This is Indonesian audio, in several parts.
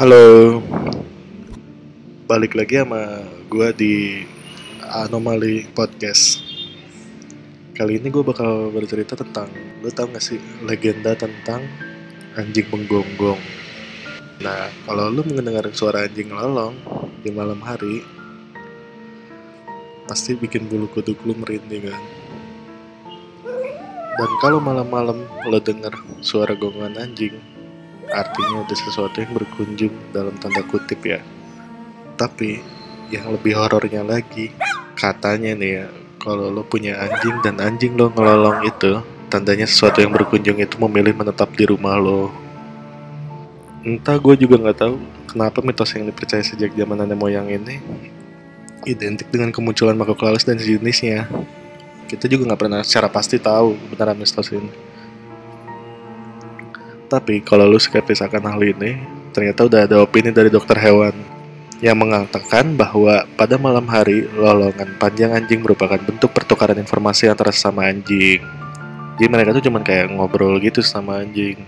Halo, balik lagi sama gue di Anomali Podcast. Kali ini gue bakal bercerita tentang, lo tau gak sih legenda tentang anjing menggonggong. Nah, kalau lo mendengar suara anjing lolong di malam hari, pasti bikin bulu kuduk lo merinding kan. Dan kalau malam-malam lo dengar suara gonggongan anjing, artinya ada sesuatu yang berkunjung dalam tanda kutip ya. Tapi yang lebih horornya lagi, katanya nih ya, kalau lo punya anjing dan anjing lo ngelolong itu, tandanya sesuatu yang berkunjung itu memilih menetap di rumah lo. Entah gue juga nggak tahu kenapa mitos yang dipercaya sejak zaman nenek moyang ini identik dengan kemunculan makhluk halus dan sejenisnya. Kita juga nggak pernah secara pasti tahu kebenaran mitos ini. Tapi kalau lu skeptis akan hal ini, ternyata udah ada opini dari dokter hewan yang mengatakan bahwa pada malam hari lolongan panjang anjing merupakan bentuk pertukaran informasi antara sesama anjing. Jadi mereka tuh cuman kayak ngobrol gitu sama anjing.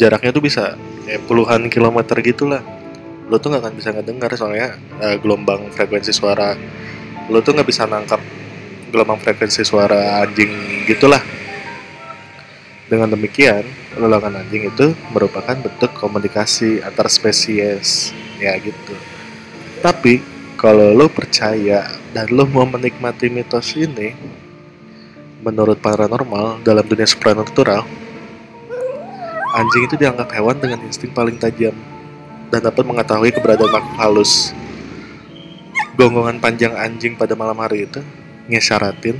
Jaraknya tuh bisa ya, puluhan kilometer gitulah. Lo tuh nggak akan bisa ngedengar soalnya uh, gelombang frekuensi suara. Lo tuh nggak bisa nangkap gelombang frekuensi suara anjing gitulah. Dengan demikian, lolongan anjing itu merupakan bentuk komunikasi antar spesies. Ya gitu. Tapi kalau lo percaya dan lo mau menikmati mitos ini menurut paranormal dalam dunia supranatural anjing itu dianggap hewan dengan insting paling tajam dan dapat mengetahui keberadaan makhluk halus. Gonggongan panjang anjing pada malam hari itu ngesyaratin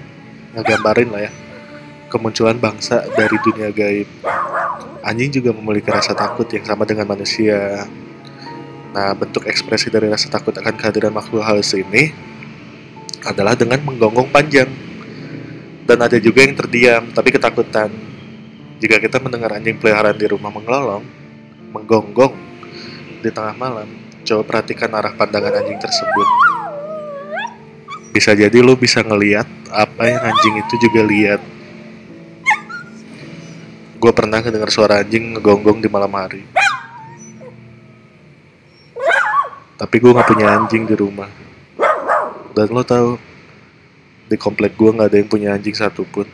ngegambarin lah ya kemunculan bangsa dari dunia gaib Anjing juga memiliki rasa takut yang sama dengan manusia. Nah, bentuk ekspresi dari rasa takut akan kehadiran makhluk halus ini adalah dengan menggonggong panjang. Dan ada juga yang terdiam, tapi ketakutan. Jika kita mendengar anjing peliharaan di rumah mengelolong, menggonggong di tengah malam, coba perhatikan arah pandangan anjing tersebut. Bisa jadi lo bisa ngeliat apa yang anjing itu juga lihat gue pernah dengar suara anjing ngegonggong di malam hari. Tapi gue nggak punya anjing di rumah. Dan lo tau di komplek gue nggak ada yang punya anjing satupun